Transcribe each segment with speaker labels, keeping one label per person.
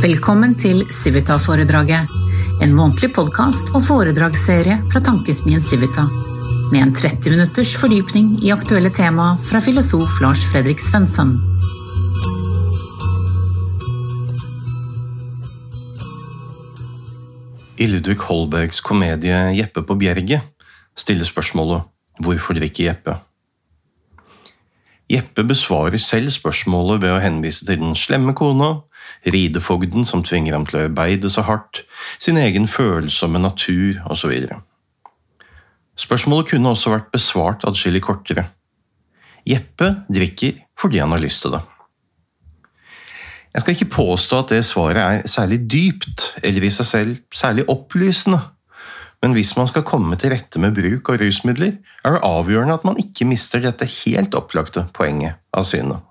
Speaker 1: Velkommen til Civita-foredraget, en månedlig podkast og foredragsserie fra tankesmien Civita. Med en 30 minutters fordypning i aktuelle tema fra filosof Lars Fredrik Svensson.
Speaker 2: I Ludvig Holbergs komedie 'Jeppe på bjerget' stiller spørsmålet 'Hvorfor drikker Jeppe?' Jeppe besvarer selv spørsmålet ved å henvise til den slemme kona, ridefogden som tvinger ham til å arbeide så hardt, sin egen følsomme natur osv. Spørsmålet kunne også vært besvart adskillig kortere. Jeppe drikker fordi han har lyst til det. Jeg skal ikke påstå at det svaret er særlig dypt eller i seg selv særlig opplysende, men hvis man skal komme til rette med bruk av rusmidler, er det avgjørende at man ikke mister dette helt opplagte poenget av synet.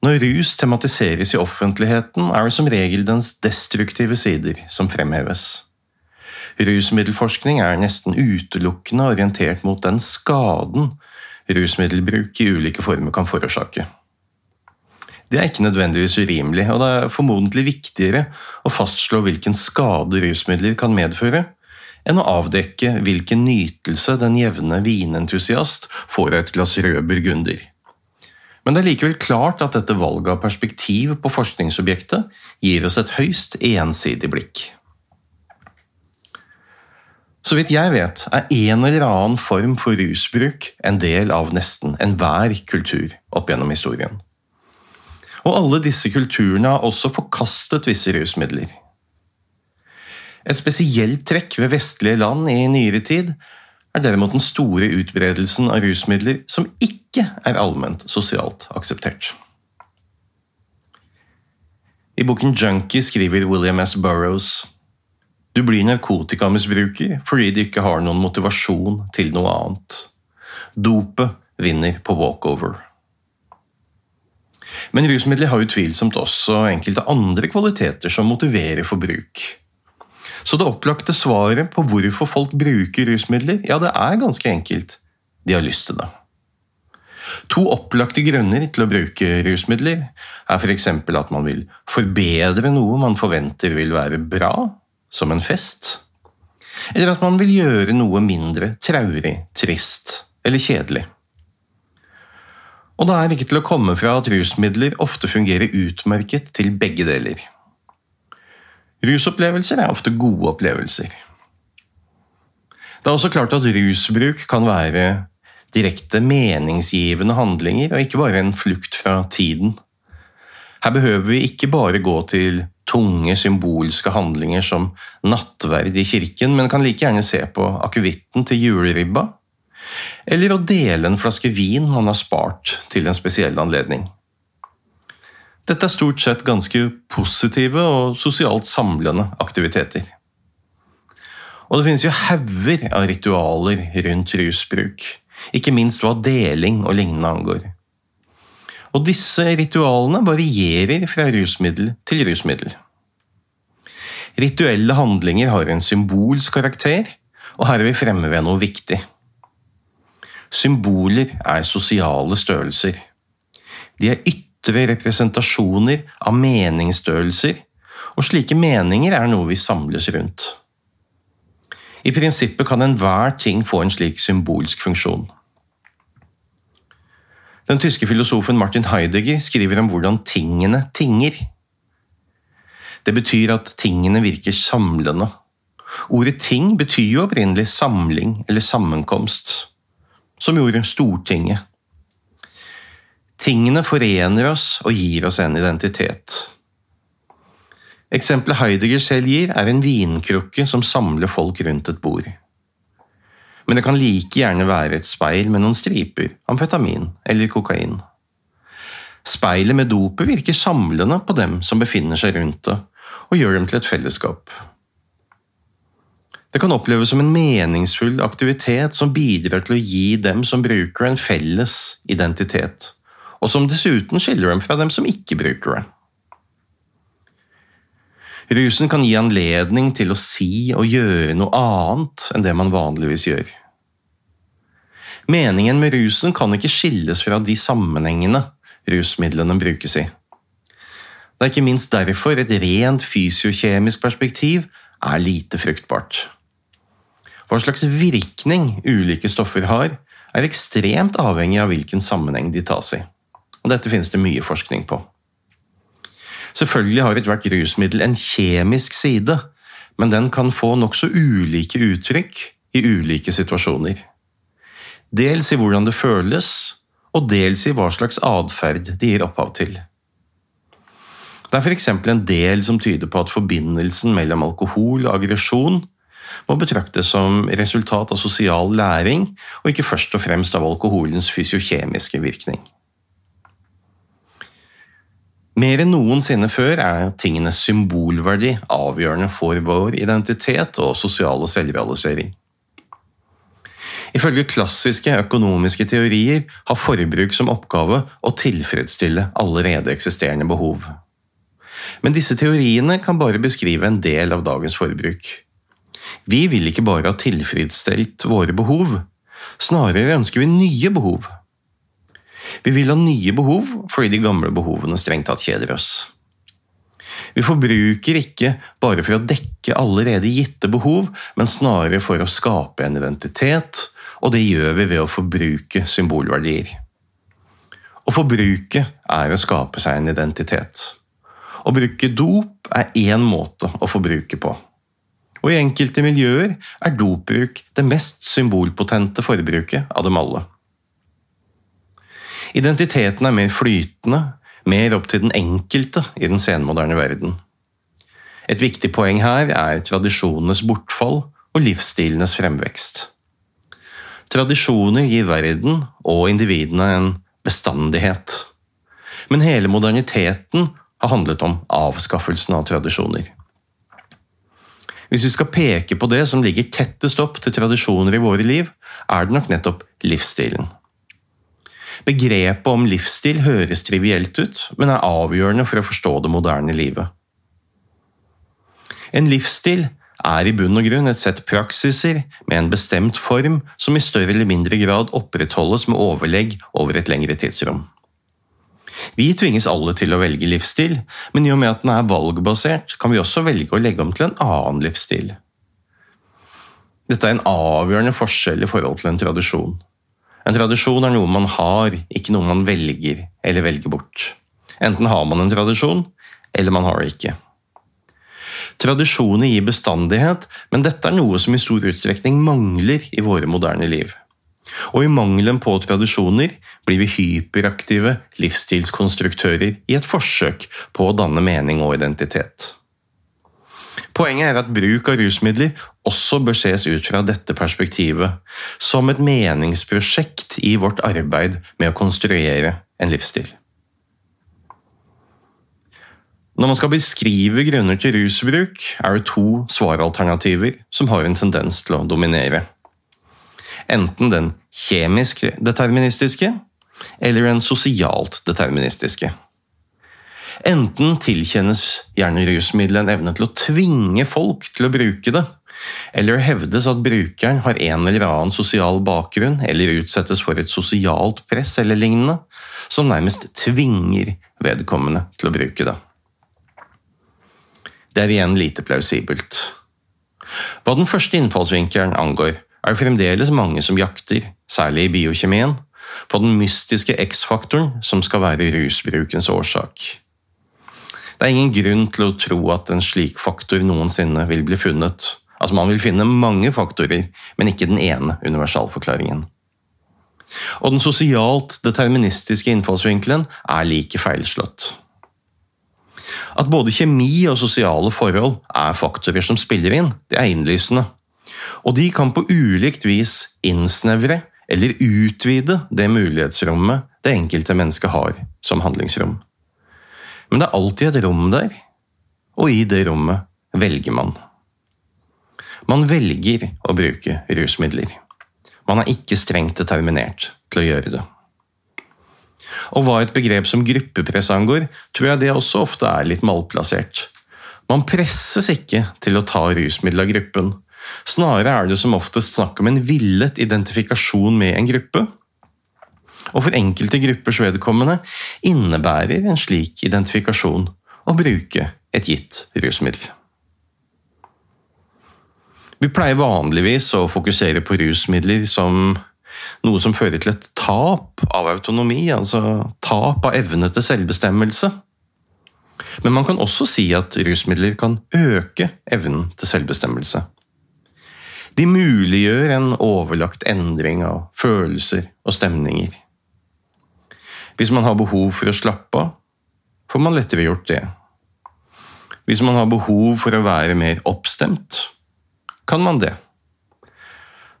Speaker 2: Når rus tematiseres i offentligheten, er det som regel dens destruktive sider som fremheves. Rusmiddelforskning er nesten utelukkende orientert mot den skaden rusmiddelbruk i ulike former kan forårsake. Det er ikke nødvendigvis urimelig, og det er formodentlig viktigere å fastslå hvilken skade rusmidler kan medføre, enn å avdekke hvilken nytelse den jevne vinentusiast får av et glass rød burgunder. Men det er likevel klart at dette valget av perspektiv på forskningsobjektet gir oss et høyst ensidig blikk. Så vidt jeg vet, er en eller annen form for rusbruk en del av nesten enhver kultur opp gjennom historien. Og alle disse kulturene har også forkastet visse rusmidler. Et spesielt trekk ved vestlige land i nyere tid er derimot den store utbredelsen av rusmidler som ikke er allment sosialt akseptert. I boken Junkie skriver William S. Burroughs du blir narkotikamisbruker fordi du ikke har noen motivasjon til noe annet. Dopet vinner på walkover. Men rusmidler har utvilsomt også enkelte andre kvaliteter som motiverer for bruk. Så det opplagte svaret på hvorfor folk bruker rusmidler, ja, det er ganske enkelt. De har lyst til det. To opplagte grunner til å bruke rusmidler er f.eks. at man vil forbedre noe man forventer vil være bra, som en fest, eller at man vil gjøre noe mindre traurig, trist eller kjedelig. Og det er ikke til å komme fra at rusmidler ofte fungerer utmerket til begge deler. Rusopplevelser er ofte gode opplevelser. Det er også klart at rusbruk kan være direkte meningsgivende handlinger, og ikke bare en flukt fra tiden. Her behøver vi ikke bare gå til tunge symbolske handlinger som nattverd i kirken, men kan like gjerne se på akevitten til juleribba, eller å dele en flaske vin man har spart til en spesiell anledning. Dette er stort sett ganske positive og sosialt samlende aktiviteter. Og det finnes jo hauger av ritualer rundt rusbruk, ikke minst hva deling og lignende angår. Og disse ritualene varierer fra rusmiddel til rusmiddel. Rituelle handlinger har en symbolsk karakter, og her er vi fremme ved noe viktig. Symboler er sosiale størrelser. De er ytre representasjoner av meningsstørrelser, og slike meninger er noe vi samles rundt. I prinsippet kan enhver ting få en slik symbolsk funksjon. Den tyske filosofen Martin Heidegger skriver om hvordan tingene tinger. Det betyr at tingene virker samlende. Ordet ting betyr jo opprinnelig samling eller sammenkomst som gjorde Stortinget. Tingene forener oss og gir oss en identitet. Eksempelet Heidegger selv gir, er en vinkrukke som samler folk rundt et bord. Men det kan like gjerne være et speil med noen striper, amfetamin eller kokain. Speilet med dopet virker samlende på dem som befinner seg rundt det, og gjør dem til et fellesskap. Det kan oppleves som en meningsfull aktivitet som bidrar til å gi dem som bruker en felles identitet, og som dessuten skiller dem fra dem som ikke bruker det. Rusen kan gi anledning til å si og gjøre noe annet enn det man vanligvis gjør. Meningen med rusen kan ikke skilles fra de sammenhengene rusmidlene brukes i. Det er ikke minst derfor et rent fysiokjemisk perspektiv er lite fruktbart. Hva slags virkning ulike stoffer har, er ekstremt avhengig av hvilken sammenheng de tas i. Og dette finnes det mye forskning på. Selvfølgelig har ethvert rusmiddel en kjemisk side, men den kan få nokså ulike uttrykk i ulike situasjoner. Dels i hvordan det føles, og dels i hva slags atferd de gir opphav til. Det er f.eks. en del som tyder på at forbindelsen mellom alkohol og aggresjon må betraktes som resultat av sosial læring, og ikke først og fremst av alkoholens fysiokjemiske virkning. Mer enn noensinne før er tingenes symbolverdi avgjørende for vår identitet og sosiale selvrealisering. Ifølge klassiske økonomiske teorier har forbruk som oppgave å tilfredsstille allerede eksisterende behov. Men disse teoriene kan bare beskrive en del av dagens forbruk. Vi vil ikke bare ha tilfredsstilt våre behov, snarere ønsker vi nye behov. Vi vil ha nye behov fordi de gamle behovene strengt tatt kjeder oss. Vi forbruker ikke bare for å dekke allerede gitte behov, men snarere for å skape en identitet, og det gjør vi ved å forbruke symbolverdier. Å forbruke er å skape seg en identitet. Å bruke dop er én måte å forbruke på. Og i enkelte miljøer er dopbruk det mest symbolpotente forbruket av dem alle. Identiteten er mer flytende, mer opp til den enkelte i den senmoderne verden. Et viktig poeng her er tradisjonenes bortfall og livsstilenes fremvekst. Tradisjoner gir verden og individene en bestandighet. Men hele moderniteten har handlet om avskaffelsen av tradisjoner. Hvis vi skal peke på det som ligger tettest opp til tradisjoner i våre liv, er det nok nettopp livsstilen. Begrepet om livsstil høres trivielt ut, men er avgjørende for å forstå det moderne livet. En livsstil er i bunn og grunn et sett praksiser med en bestemt form som i større eller mindre grad opprettholdes med overlegg over et lengre tidsrom. Vi tvinges alle til å velge livsstil, men i og med at den er valgbasert, kan vi også velge å legge om til en annen livsstil. Dette er en avgjørende forskjell i forhold til en tradisjon. En tradisjon er noe man har, ikke noe man velger eller velger bort. Enten har man en tradisjon, eller man har det ikke. Tradisjoner gir bestandighet, men dette er noe som i stor utstrekning mangler i våre moderne liv. Og i mangelen på tradisjoner blir vi hyperaktive livsstilskonstruktører i et forsøk på å danne mening og identitet. Poenget er at bruk av rusmidler også bør ses ut fra dette perspektivet, som et meningsprosjekt i vårt arbeid med å konstruere en livsstil. Når man skal beskrive grunner til rusbruk, er det to svaralternativer som har en tendens til å dominere. Enten den kjemisk deterministiske eller den sosialt deterministiske. Enten tilkjennes gjerne rusmiddelet en evne til å tvinge folk til å bruke det, eller hevdes at brukeren har en eller annen sosial bakgrunn eller utsettes for et sosialt press eller lignende, som nærmest tvinger vedkommende til å bruke det. Det er igjen lite plausibelt. Hva den første innfallsvinkelen angår, er det fremdeles mange som jakter, særlig i biokjemien, på den mystiske X-faktoren som skal være rusbrukens årsak. Det er ingen grunn til å tro at en slik faktor noensinne vil bli funnet. Altså Man vil finne mange faktorer, men ikke den ene universalforklaringen. Og den sosialt deterministiske innfallsvinkelen er like feilslått. At både kjemi og sosiale forhold er faktorer som spiller inn, det er innlysende. Og de kan på ulikt vis innsnevre eller utvide det mulighetsrommet det enkelte mennesket har som handlingsrom. Men det er alltid et rom der, og i det rommet velger man. Man velger å bruke rusmidler. Man er ikke strengt determinert til å gjøre det. Og hva et begrep som gruppepress angår, tror jeg det også ofte er litt malplassert. Man presses ikke til å ta rusmiddel av gruppen. Snarere er det som oftest snakk om en villet identifikasjon med en gruppe, og for enkelte gruppers vedkommende innebærer en slik identifikasjon å bruke et gitt rusmiddel. Vi pleier vanligvis å fokusere på rusmidler som noe som fører til et tap av autonomi, altså tap av evne til selvbestemmelse. Men man kan også si at rusmidler kan øke evnen til selvbestemmelse. De muliggjør en overlagt endring av følelser og stemninger. Hvis man har behov for å slappe av, får man lettere gjort det. Hvis man har behov for å være mer oppstemt, kan man det.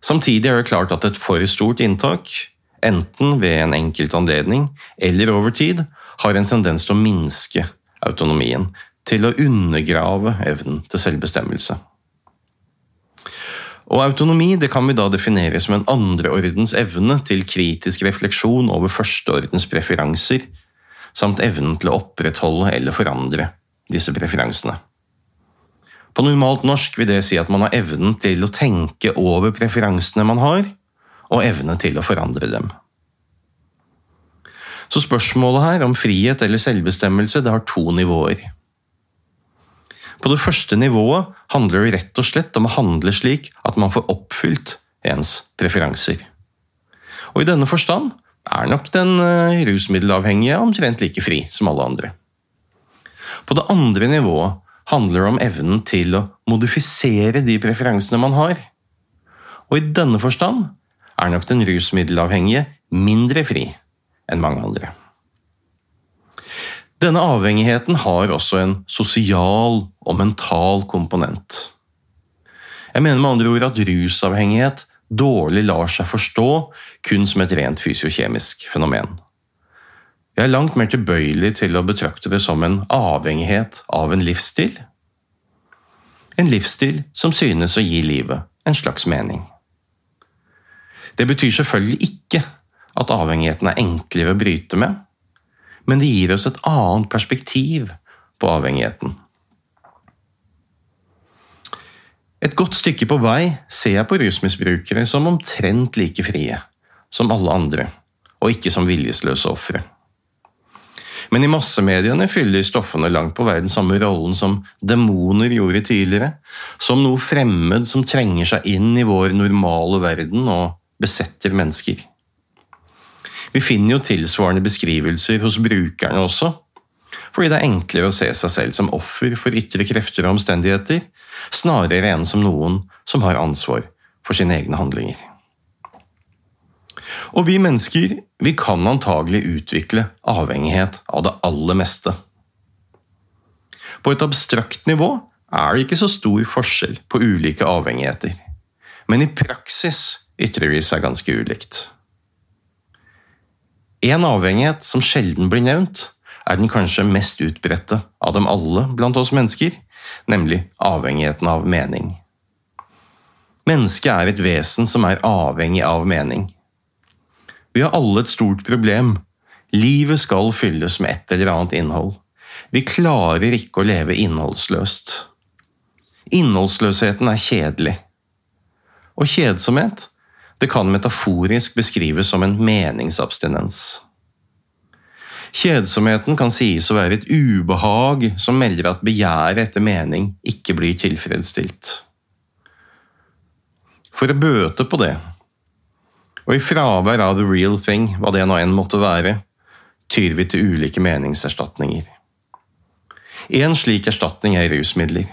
Speaker 2: Samtidig er det klart at et for stort inntak, enten ved en enkelt anledning eller over tid, har en tendens til å minske autonomien, til å undergrave evnen til selvbestemmelse. Og Autonomi det kan vi da definere som en andreordens evne til kritisk refleksjon over førsteordens preferanser, samt evnen til å opprettholde eller forandre disse preferansene. På normalt norsk vil det si at man har evnen til å tenke over preferansene man har, og evne til å forandre dem. Så spørsmålet her om frihet eller selvbestemmelse det har to nivåer. På det første nivået handler det rett og slett om å handle slik at man får oppfylt ens preferanser. Og i denne forstand er nok den eh, rusmiddelavhengige omtrent like fri som alle andre. På det andre nivået handler det om evnen til å modifisere de preferansene man har. Og i denne forstand er nok den rusmiddelavhengige mindre fri enn mange andre. Denne avhengigheten har også en sosial og mental komponent. Jeg mener med andre ord at rusavhengighet dårlig lar seg forstå kun som et rent fysiokjemisk fenomen. Jeg er langt mer tilbøyelig til å betrakte det som en avhengighet av en livsstil. En livsstil som synes å gi livet en slags mening. Det betyr selvfølgelig ikke at avhengigheten er enklere å bryte med, men det gir oss et annet perspektiv på avhengigheten. Et godt stykke på vei ser jeg på rusmisbrukere som omtrent like frie som alle andre, og ikke som viljesløse ofre. Men i massemediene fyller stoffene langt på vei den samme rollen som demoner gjorde tidligere. Som noe fremmed som trenger seg inn i vår normale verden og besetter mennesker. Vi finner jo tilsvarende beskrivelser hos brukerne også, fordi det er enklere å se seg selv som offer for ytre krefter og omstendigheter, snarere enn som noen som har ansvar for sine egne handlinger. Og vi mennesker vi kan antagelig utvikle avhengighet av det aller meste. På et abstrakt nivå er det ikke så stor forskjell på ulike avhengigheter, men i praksis ytrer de seg ganske ulikt. En avhengighet som sjelden blir nevnt, er den kanskje mest utbredte av dem alle blant oss mennesker, nemlig avhengigheten av mening. Mennesket er et vesen som er avhengig av mening. Vi har alle et stort problem. Livet skal fylles med et eller annet innhold. Vi klarer ikke å leve innholdsløst. Innholdsløsheten er kjedelig. Og kjedsomhet det kan metaforisk beskrives som en meningsabstinens. Kjedsomheten kan sies å være et ubehag som melder at begjæret etter mening ikke blir tilfredsstilt. For å bøte på det og i fravær av the real thing, hva det nå enn måtte være, tyr vi til ulike meningserstatninger. En slik erstatning er rusmidler.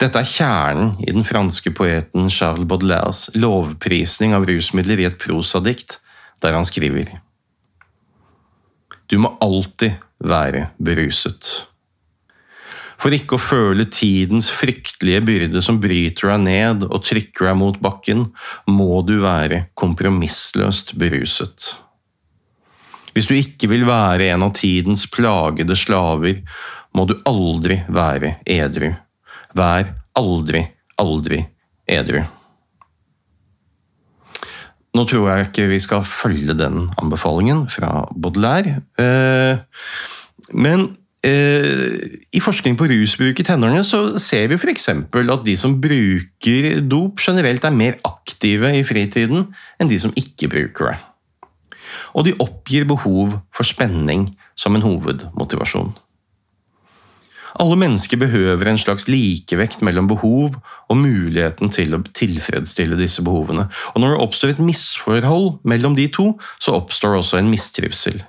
Speaker 2: Dette er kjernen i den franske poeten Charles Baudelaires lovprisning av rusmidler i et prosadikt, der han skriver Du må alltid være beruset. For ikke å føle tidens fryktelige byrde som bryter deg ned og trykker deg mot bakken, må du være kompromissløst beruset. Hvis du ikke vil være en av tidens plagede slaver, må du aldri være edru. Vær aldri, aldri edru. Nå tror jeg ikke vi skal følge den anbefalingen fra Baudelaire, eh, men Eh, I forskning på rusbruk i tenårene så ser vi f.eks. at de som bruker dop, generelt er mer aktive i fritiden enn de som ikke bruker det. Og de oppgir behov for spenning som en hovedmotivasjon. Alle mennesker behøver en slags likevekt mellom behov og muligheten til å tilfredsstille disse behovene. Og når det oppstår et misforhold mellom de to, så oppstår også en mistrivsel.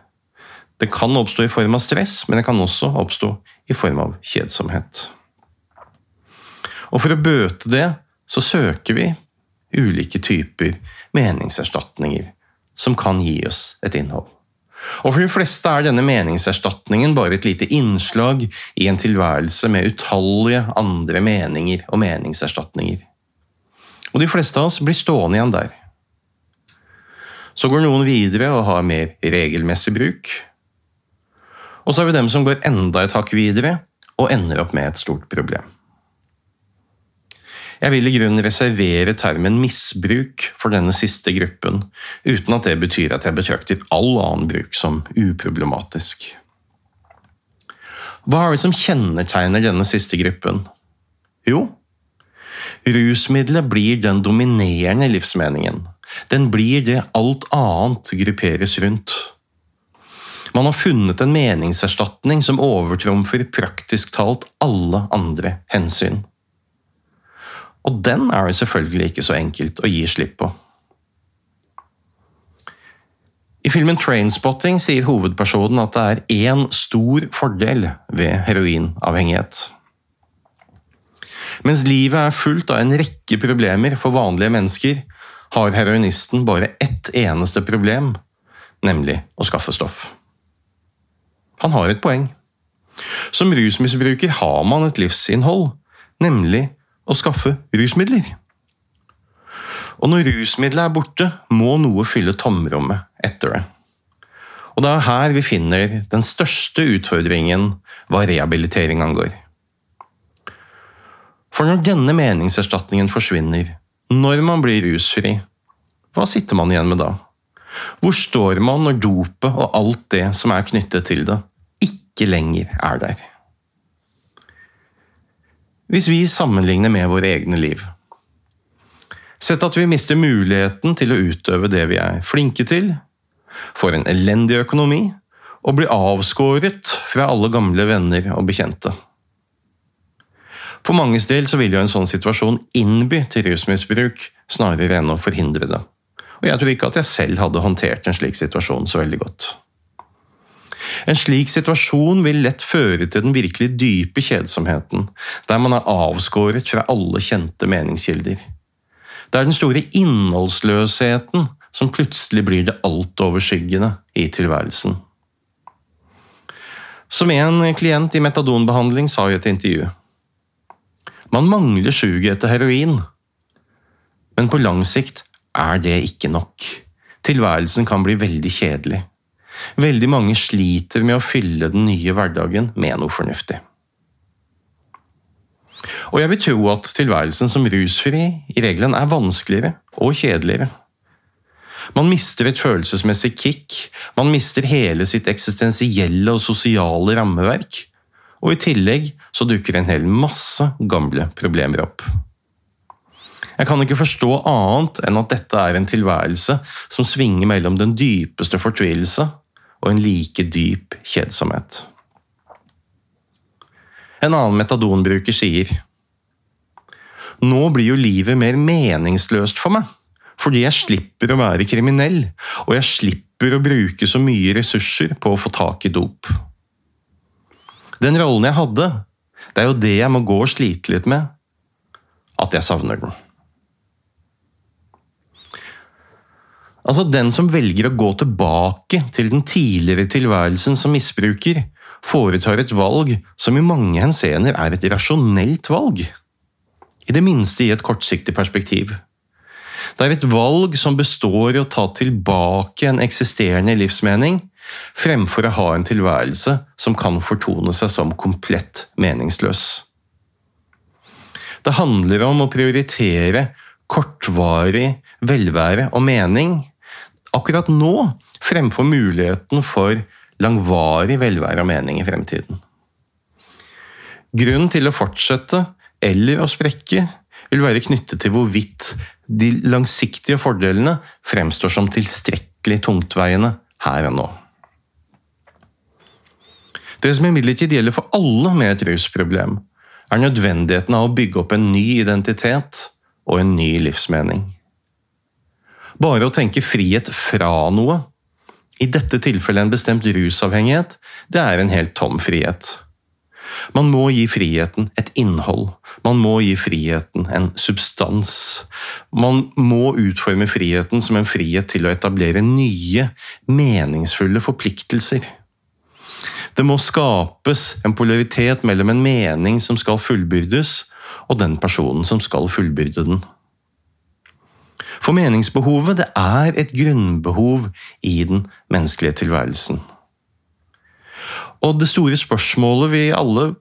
Speaker 2: Det kan oppstå i form av stress, men det kan også oppstå i form av kjedsomhet. Og for å bøte det, så søker vi ulike typer meningserstatninger som kan gi oss et innhold. Og For de fleste er denne meningserstatningen bare et lite innslag i en tilværelse med utallige andre meninger og meningserstatninger. Og de fleste av oss blir stående igjen der. Så går noen videre og har mer regelmessig bruk. Og så har vi dem som går enda et hakk videre og ender opp med et stort problem. Jeg vil i grunnen reservere termen misbruk for denne siste gruppen, uten at det betyr at jeg betrakter all annen bruk som uproblematisk. Hva er det som kjennetegner denne siste gruppen? Jo, rusmiddelet blir den dominerende livsmeningen. Den blir det alt annet grupperes rundt. Man har funnet en meningserstatning som overtrumfer praktisk talt alle andre hensyn. Og den er det selvfølgelig ikke så enkelt å gi slipp på. I filmen Trainspotting sier hovedpersonen at det er én stor fordel ved heroinavhengighet. Mens livet er fullt av en rekke problemer for vanlige mennesker, har heroinisten bare ett eneste problem, nemlig å skaffe stoff. Han har et poeng. Som rusmisbruker har man et livsinnhold, nemlig å skaffe rusmidler. Og når rusmiddelet er borte, må noe fylle tomrommet etter det. Og det er her vi finner den største utfordringen hva rehabilitering angår. For når denne meningserstatningen forsvinner, når man blir rusfri, hva sitter man igjen med da? Hvor står man når dopet og alt det som er knyttet til det, ikke lenger er der? Hvis vi sammenligner med våre egne liv. Sett at vi mister muligheten til å utøve det vi er flinke til, får en elendig økonomi og blir avskåret fra alle gamle venner og bekjente. For manges del så vil jo en sånn situasjon innby til rusmisbruk snarere enn å forhindre det. Og jeg tror ikke at jeg selv hadde håndtert en slik situasjon så veldig godt. En slik situasjon vil lett føre til den virkelig dype kjedsomheten, der man er avskåret fra alle kjente meningskilder. Det er den store innholdsløsheten som plutselig blir det altoverskyggende i tilværelsen. Som en klient i metadonbehandling sa i et intervju. Man mangler suget etter heroin, men på lang sikt er det ikke nok. Tilværelsen kan bli veldig kjedelig. Veldig mange sliter med å fylle den nye hverdagen med noe fornuftig. Og jeg vil tro at tilværelsen som rusfri i regelen er vanskeligere og kjedeligere. Man mister et følelsesmessig kick, man mister hele sitt eksistensielle og sosiale rammeverk, og i tillegg så dukker en hel masse gamle problemer opp. Jeg kan ikke forstå annet enn at dette er en tilværelse som svinger mellom den dypeste fortvilelse og en like dyp kjedsomhet. En annen metadonbruker sier Nå blir jo livet mer meningsløst for meg, fordi jeg slipper å være kriminell, og jeg slipper å bruke så mye ressurser på å få tak i dop. Den rollen jeg hadde, det er jo det jeg må gå og slite litt med, at jeg savner den. Altså Den som velger å gå tilbake til den tidligere tilværelsen som misbruker, foretar et valg som i mange henseender er et rasjonelt valg. I det minste i et kortsiktig perspektiv. Det er et valg som består i å ta tilbake en eksisterende livsmening, fremfor å ha en tilværelse som kan fortone seg som komplett meningsløs. Det handler om å prioritere kortvarig velvære og mening akkurat nå fremfor muligheten for langvarig velvære og mening i fremtiden. Grunnen til å fortsette eller å sprekke vil være knyttet til hvorvidt de langsiktige fordelene fremstår som tilstrekkelig tungtveiende her og nå. Det som imidlertid gjelder for alle med et rusproblem, er nødvendigheten av å bygge opp en ny identitet og en ny livsmening. Bare å tenke frihet fra noe, i dette tilfellet en bestemt rusavhengighet, det er en helt tom frihet. Man må gi friheten et innhold. Man må gi friheten en substans. Man må utforme friheten som en frihet til å etablere nye, meningsfulle forpliktelser. Det må skapes en polaritet mellom en mening som skal fullbyrdes, og den personen som skal fullbyrde den. For meningsbehovet det er et grunnbehov i den menneskelige tilværelsen. Og det store spørsmålet vi alle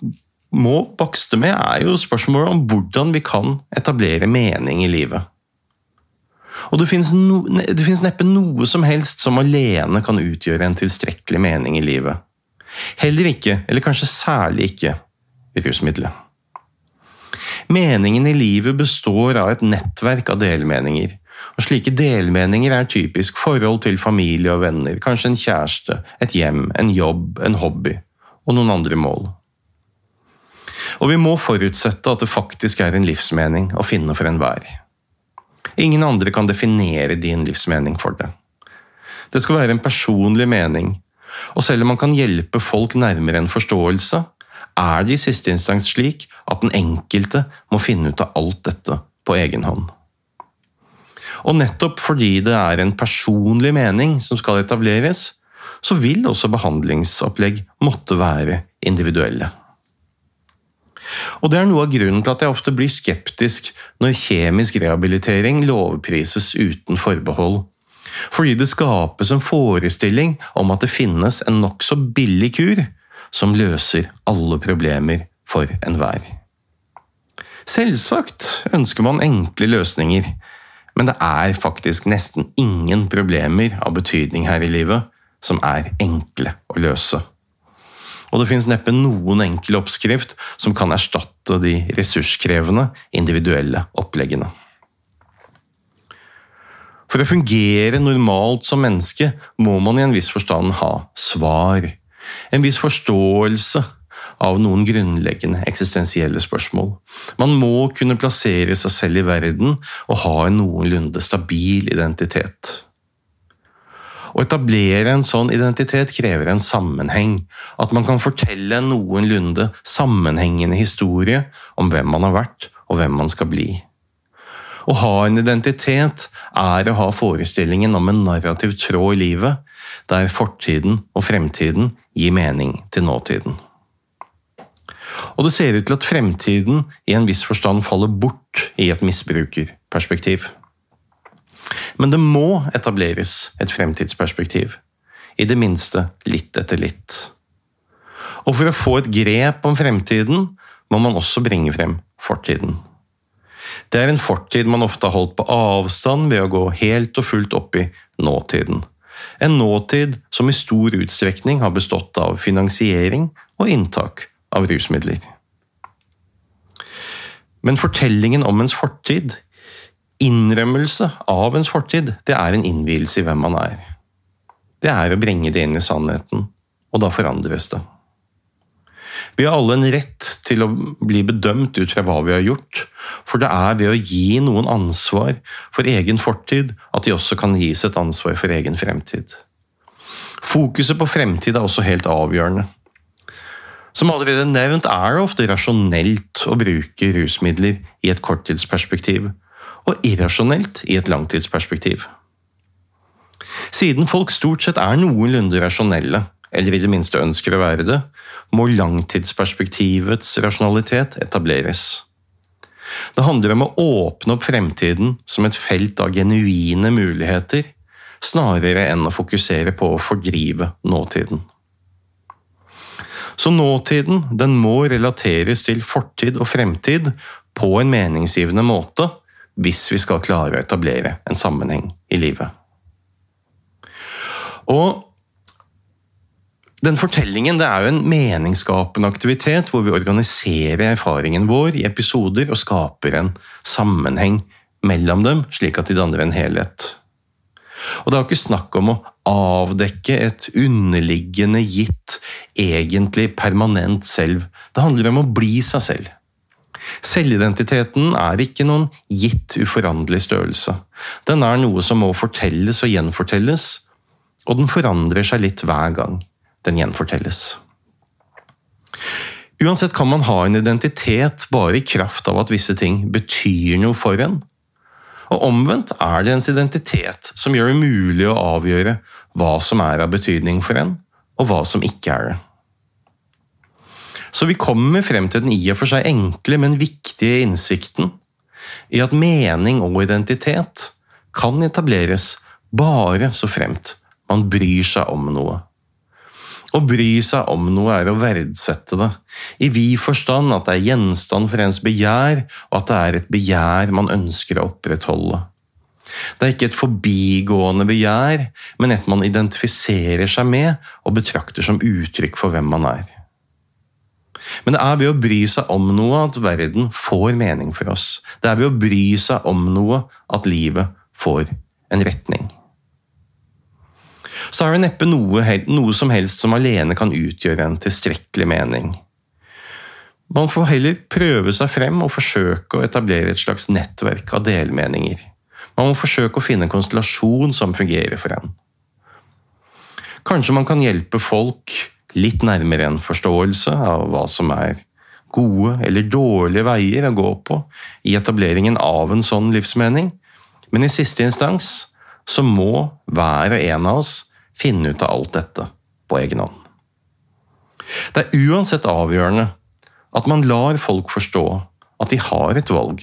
Speaker 2: må bakste med, er jo spørsmålet om hvordan vi kan etablere mening i livet. Og det fins no, neppe noe som helst som alene kan utgjøre en tilstrekkelig mening i livet. Heller ikke, eller kanskje særlig ikke, rusmiddelet. Meningen i livet består av et nettverk av delmeninger. Og Slike delmeninger er typisk forhold til familie og venner, kanskje en kjæreste, et hjem, en jobb, en hobby og noen andre mål. Og vi må forutsette at det faktisk er en livsmening å finne for enhver. Ingen andre kan definere din livsmening for deg. Det skal være en personlig mening, og selv om man kan hjelpe folk nærmere en forståelse, er det i siste instans slik at den enkelte må finne ut av alt dette på egen hånd. Og nettopp fordi det er en personlig mening som skal etableres, så vil også behandlingsopplegg måtte være individuelle. Og Det er noe av grunnen til at jeg ofte blir skeptisk når kjemisk rehabilitering lovprises uten forbehold. Fordi det skapes en forestilling om at det finnes en nokså billig kur som løser alle problemer for enhver. Selvsagt ønsker man enkle løsninger, men det er faktisk nesten ingen problemer av betydning her i livet som er enkle å løse. Og det finnes neppe noen enkel oppskrift som kan erstatte de ressurskrevende, individuelle oppleggene. For å fungere normalt som menneske må man i en viss forstand ha svar, en viss forståelse av noen grunnleggende eksistensielle spørsmål. Man må kunne plassere seg selv i verden og ha en noenlunde stabil identitet. Å etablere en sånn identitet krever en sammenheng, at man kan fortelle en noenlunde sammenhengende historie om hvem man har vært og hvem man skal bli. Å ha en identitet er å ha forestillingen om en narrativ tråd i livet, der fortiden og fremtiden gir mening til nåtiden. Og det ser ut til at fremtiden i en viss forstand faller bort i et misbrukerperspektiv. Men det må etableres et fremtidsperspektiv. I det minste litt etter litt. Og for å få et grep om fremtiden må man også bringe frem fortiden. Det er en fortid man ofte har holdt på avstand ved å gå helt og fullt opp i nåtiden. En nåtid som i stor utstrekning har bestått av finansiering og inntak av rusmidler. Men fortellingen om ens fortid, innrømmelse av ens fortid, det er en innvielse i hvem man er. Det er å bringe det inn i sannheten, og da forandres det. Vi har alle en rett til å bli bedømt ut fra hva vi har gjort, for det er ved å gi noen ansvar for egen fortid at de også kan gis et ansvar for egen fremtid. Fokuset på fremtid er også helt avgjørende. Som allerede nevnt er det ofte rasjonelt å bruke rusmidler i et korttidsperspektiv, og irrasjonelt i et langtidsperspektiv. Siden folk stort sett er noenlunde rasjonelle, eller i det minste ønsker å være det, må langtidsperspektivets rasjonalitet etableres. Det handler om å åpne opp fremtiden som et felt av genuine muligheter, snarere enn å fokusere på å fordrive nåtiden. Så nåtiden den må relateres til fortid og fremtid på en meningsgivende måte hvis vi skal klare å etablere en sammenheng i livet. Og den fortellingen det er jo en meningsskapende aktivitet hvor vi organiserer erfaringen vår i episoder og skaper en sammenheng mellom dem, slik at de danner en helhet. Og det er jo ikke snakk om å avdekke et underliggende, gitt, egentlig permanent selv. Det handler om å bli seg selv. Selvidentiteten er ikke noen gitt, uforanderlig størrelse. Den er noe som må fortelles og gjenfortelles, og den forandrer seg litt hver gang den gjenfortelles. Uansett kan man ha en identitet bare i kraft av at visse ting betyr noe for en. Og omvendt er det ens identitet som gjør det mulig å avgjøre hva som er av betydning for en, og hva som ikke er det. Så vi kommer frem til den i og for seg enkle, men viktige innsikten i at mening og identitet kan etableres bare så fremt man bryr seg om noe. Å bry seg om noe er å verdsette det, i vid forstand at det er gjenstand for ens begjær, og at det er et begjær man ønsker å opprettholde. Det er ikke et forbigående begjær, men et man identifiserer seg med og betrakter som uttrykk for hvem man er. Men det er ved å bry seg om noe at verden får mening for oss. Det er ved å bry seg om noe at livet får en retning. Så er det neppe noe, noe som helst som alene kan utgjøre en tilstrekkelig mening. Man får heller prøve seg frem og forsøke å etablere et slags nettverk av delmeninger. Man må forsøke å finne en konstellasjon som fungerer for en. Kanskje man kan hjelpe folk litt nærmere en forståelse av hva som er gode eller dårlige veier å gå på i etableringen av en sånn livsmening, men i siste instans så må hver og en av oss finne ut av alt dette på egen hånd. Det er uansett avgjørende at man lar folk forstå at de har et valg,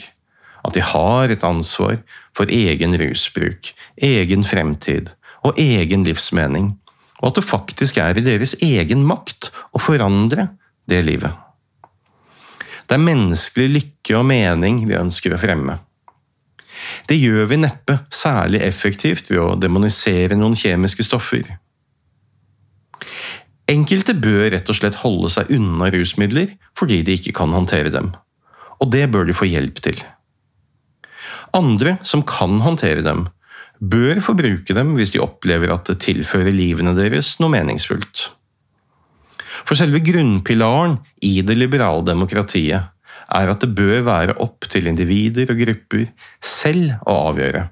Speaker 2: at de har et ansvar for egen rusbruk, egen fremtid og egen livsmening, og at det faktisk er i deres egen makt å forandre det livet. Det er menneskelig lykke og mening vi ønsker å fremme. Det gjør vi neppe særlig effektivt ved å demonisere noen kjemiske stoffer. Enkelte bør rett og slett holde seg unna rusmidler fordi de ikke kan håndtere dem, og det bør de få hjelp til. Andre som kan håndtere dem, bør få bruke dem hvis de opplever at det tilfører livene deres noe meningsfullt. For selve grunnpilaren i det liberale demokratiet er at det bør være opp til individer og grupper selv å avgjøre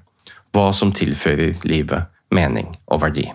Speaker 2: hva som tilfører livet mening og verdi.